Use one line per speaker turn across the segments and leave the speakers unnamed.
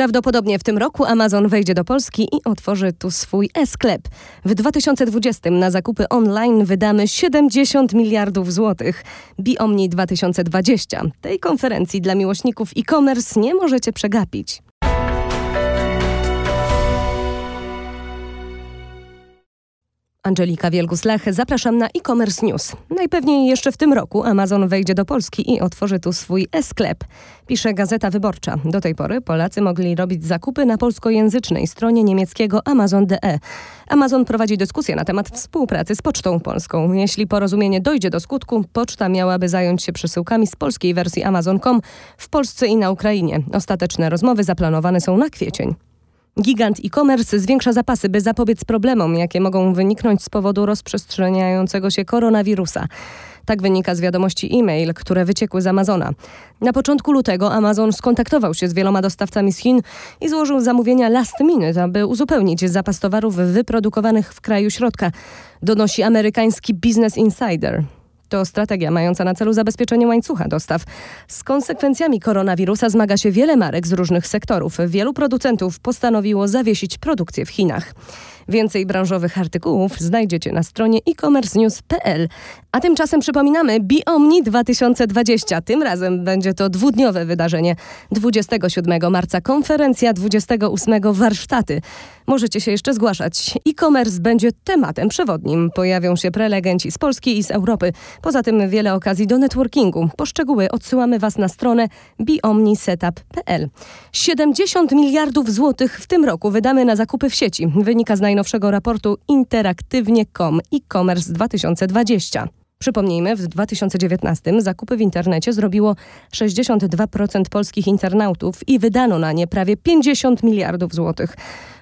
Prawdopodobnie w tym roku Amazon wejdzie do Polski i otworzy tu swój e-sklep. W 2020 na zakupy online wydamy 70 miliardów złotych. Biomni 2020. Tej konferencji dla miłośników e-commerce nie możecie przegapić. Angelika Wielgus-Lech, zapraszam na e-commerce news. Najpewniej jeszcze w tym roku Amazon wejdzie do Polski i otworzy tu swój e-sklep, pisze Gazeta Wyborcza. Do tej pory Polacy mogli robić zakupy na polskojęzycznej stronie niemieckiego Amazon.de. Amazon prowadzi dyskusję na temat współpracy z Pocztą Polską. Jeśli porozumienie dojdzie do skutku, poczta miałaby zająć się przesyłkami z polskiej wersji Amazon.com w Polsce i na Ukrainie. Ostateczne rozmowy zaplanowane są na kwiecień. Gigant e-commerce zwiększa zapasy, by zapobiec problemom, jakie mogą wyniknąć z powodu rozprzestrzeniającego się koronawirusa. Tak wynika z wiadomości e-mail, które wyciekły z Amazona. Na początku lutego Amazon skontaktował się z wieloma dostawcami z Chin i złożył zamówienia last minute, aby uzupełnić zapas towarów wyprodukowanych w kraju środka, donosi amerykański Business Insider. To strategia mająca na celu zabezpieczenie łańcucha dostaw. Z konsekwencjami koronawirusa zmaga się wiele marek z różnych sektorów. Wielu producentów postanowiło zawiesić produkcję w Chinach. Więcej branżowych artykułów znajdziecie na stronie e-commercenews.pl. A tymczasem przypominamy Biomni 2020. Tym razem będzie to dwudniowe wydarzenie. 27 marca konferencja, 28 warsztaty. Możecie się jeszcze zgłaszać. E-commerce będzie tematem przewodnim. Pojawią się prelegenci z Polski i z Europy. Poza tym wiele okazji do networkingu. Poszczegóły odsyłamy Was na stronę biomnisetup.pl. 70 miliardów złotych w tym roku wydamy na zakupy w sieci. Wynika z najnowszego raportu Interaktywnie.com e-commerce 2020. Przypomnijmy, w 2019 zakupy w internecie zrobiło 62% polskich internautów i wydano na nie prawie 50 miliardów złotych.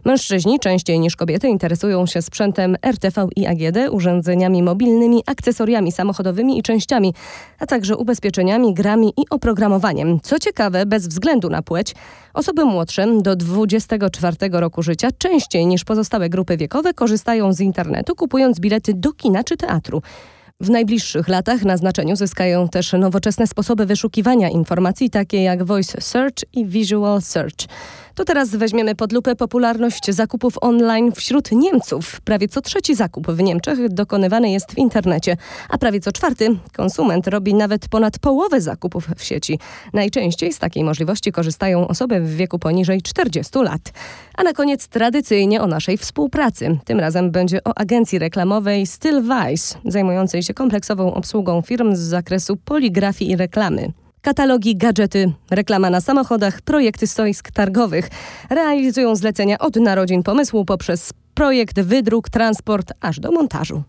Mężczyźni częściej niż kobiety interesują się sprzętem RTV i AGD, urządzeniami mobilnymi, akcesoriami samochodowymi i częściami, a także ubezpieczeniami, grami i oprogramowaniem. Co ciekawe, bez względu na płeć, osoby młodsze do 24 roku życia częściej niż pozostałe grupy wiekowe korzystają z internetu, kupując bilety do kina czy teatru. W najbliższych latach na znaczeniu zyskają też nowoczesne sposoby wyszukiwania informacji, takie jak voice search i visual search. To teraz weźmiemy pod lupę popularność zakupów online wśród Niemców. Prawie co trzeci zakup w Niemczech dokonywany jest w internecie, a prawie co czwarty konsument robi nawet ponad połowę zakupów w sieci. Najczęściej z takiej możliwości korzystają osoby w wieku poniżej 40 lat. A na koniec tradycyjnie o naszej współpracy. Tym razem będzie o agencji reklamowej Stillwise, zajmującej się kompleksową obsługą firm z zakresu poligrafii i reklamy katalogi, gadżety, reklama na samochodach, projekty stoisk targowych. Realizują zlecenia od narodzin pomysłu poprzez projekt, wydruk, transport aż do montażu.